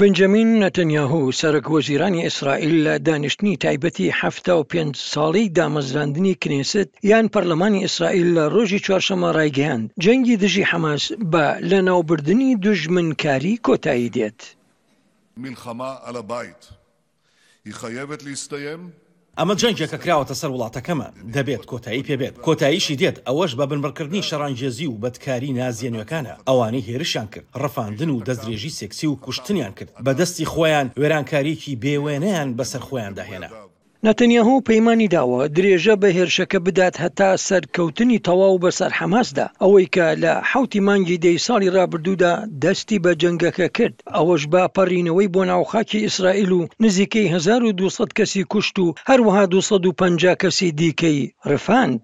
بنجەمین نەتەنیاهو، سەرەک وەزیرانی ئیسرائیل لە دانیشتنی تایبەتی حەفتا و پێنج ساڵەی دامەزراندنی کنێست یان پەرلەمانی ئیسرائیل لە ڕۆژی چوارشەممە ڕایگەیاند، جەنگی دژی حەماس بە لەناوبردنی دوژمنکاری کۆتایی دێت. میلخەما ئەلە بایت، ی خەیێبت لیستەیەم. ئەمە جەنگێکە کراوەتە سەر وڵاتەکەمان، دەبێت کۆتایی پێ بێت، کۆتاییشی دێت، ئەوەش بە بنبڕکردنی شەڕانگێزی و بەدکاری نازیە نوێکانە، ئەوانەی هێرشیان کرد، ڕفاندن و دەستدرێژی سێکسی و کوشتنیان کرد، بە دەستی خۆیان وێرانکارییەکی بێوێنەیان بەسەر خۆیاندا هێنا. ناتەنیاهۆ پەیمانی داوە درێژە بە هێرشەکە بدات هەتا سەرکەوتنی تەواو بەسەر حەماسدا، ئەوەی کە لە حەوتی مانگی دەی ساڵی ڕابردوودا دەستی بە جەنگەکە کرد، ئەوەش بە پەڕینەوەی بۆ ناو خاکی ئیسرائیل و نزیکەی هەزار و دوو سەد کەسی کوشت و هەروەها دوو سەد و پەنجا کەسی دیکەی رفاند.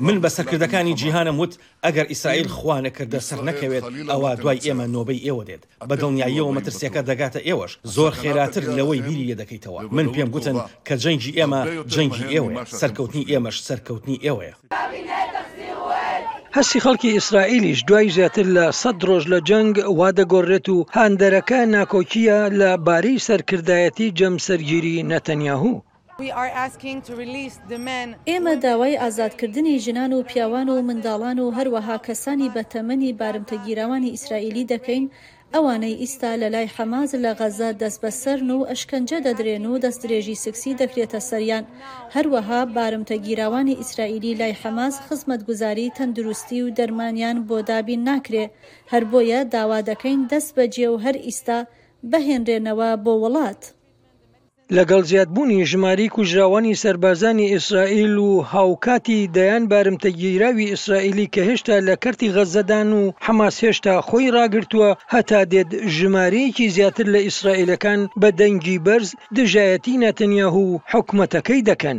من بە سەرکردەکانی جیهانم وت ئەگەر ئیسرائیل خوا نەکردە سەرنەکەوێت ئەوا دوای ئێمە نۆبەی ئێوە دێت، بە دڵنیاییەوە مەترسیەکە دەگاتە ئێوەش زۆر خێراتر لەوەی بیری لێ دەکەیتەوە، من پێم گوتن کە جەنگی ئێمە جەنگی ئێوەیە، سەرکەوتنی ئێمەش سەرکەوتنی ئێوەیە. هەستی خەڵکی ئیسرائیلیش دوای زیاتر لە سەد رۆژ لە جەنگ وا دەگۆڕێت و هاندەرەکە ناکۆکییە لە بارەی سەرکردایەتی جەمسەرگیری نەتەنیاهو. ئێمە داوای ئازادکردنی ژنان و پیاوان و منداڵان و هەروەها کەسانی بەتەمەنی بارمتەگیراوانی ئیسرائیلی دەکەین ئەوانەی ئیستا لە لای حەماس لە غەزە دەستبەسەرن و ئەشکەنجە دەدرێن و دەستدرێژی سکسی دەکرێتە سەریان. هەروەها بارمتەگیراوانی ئیسرائیلی لای حەماس خزمەتگوزاری تەندروستی و دەرمانیان بۆ دابین ناکرێ، هەر بۆیە داوا دەکەین دەستبەجێ و هەر ئیستا بهێنرێنەوە بۆ وڵات. لەگەڵ زیادبوونی ژمارەی کوژراوانی سەربازانی ئیسرائیل و هاوکاتی دەیان بارمتەگیراوی ئیسرائیلی کە هێشتا لە کەرتی غەززەدان و حەماس هێشتا خۆی ڕاگرتووە، هەتا دێت ژمارەیەکی زیاتر لە ئیسرائیلەکان بە دەنگی بەرز دژایەتی ناتەنیاهو و حکومەتەکەی دەکەن.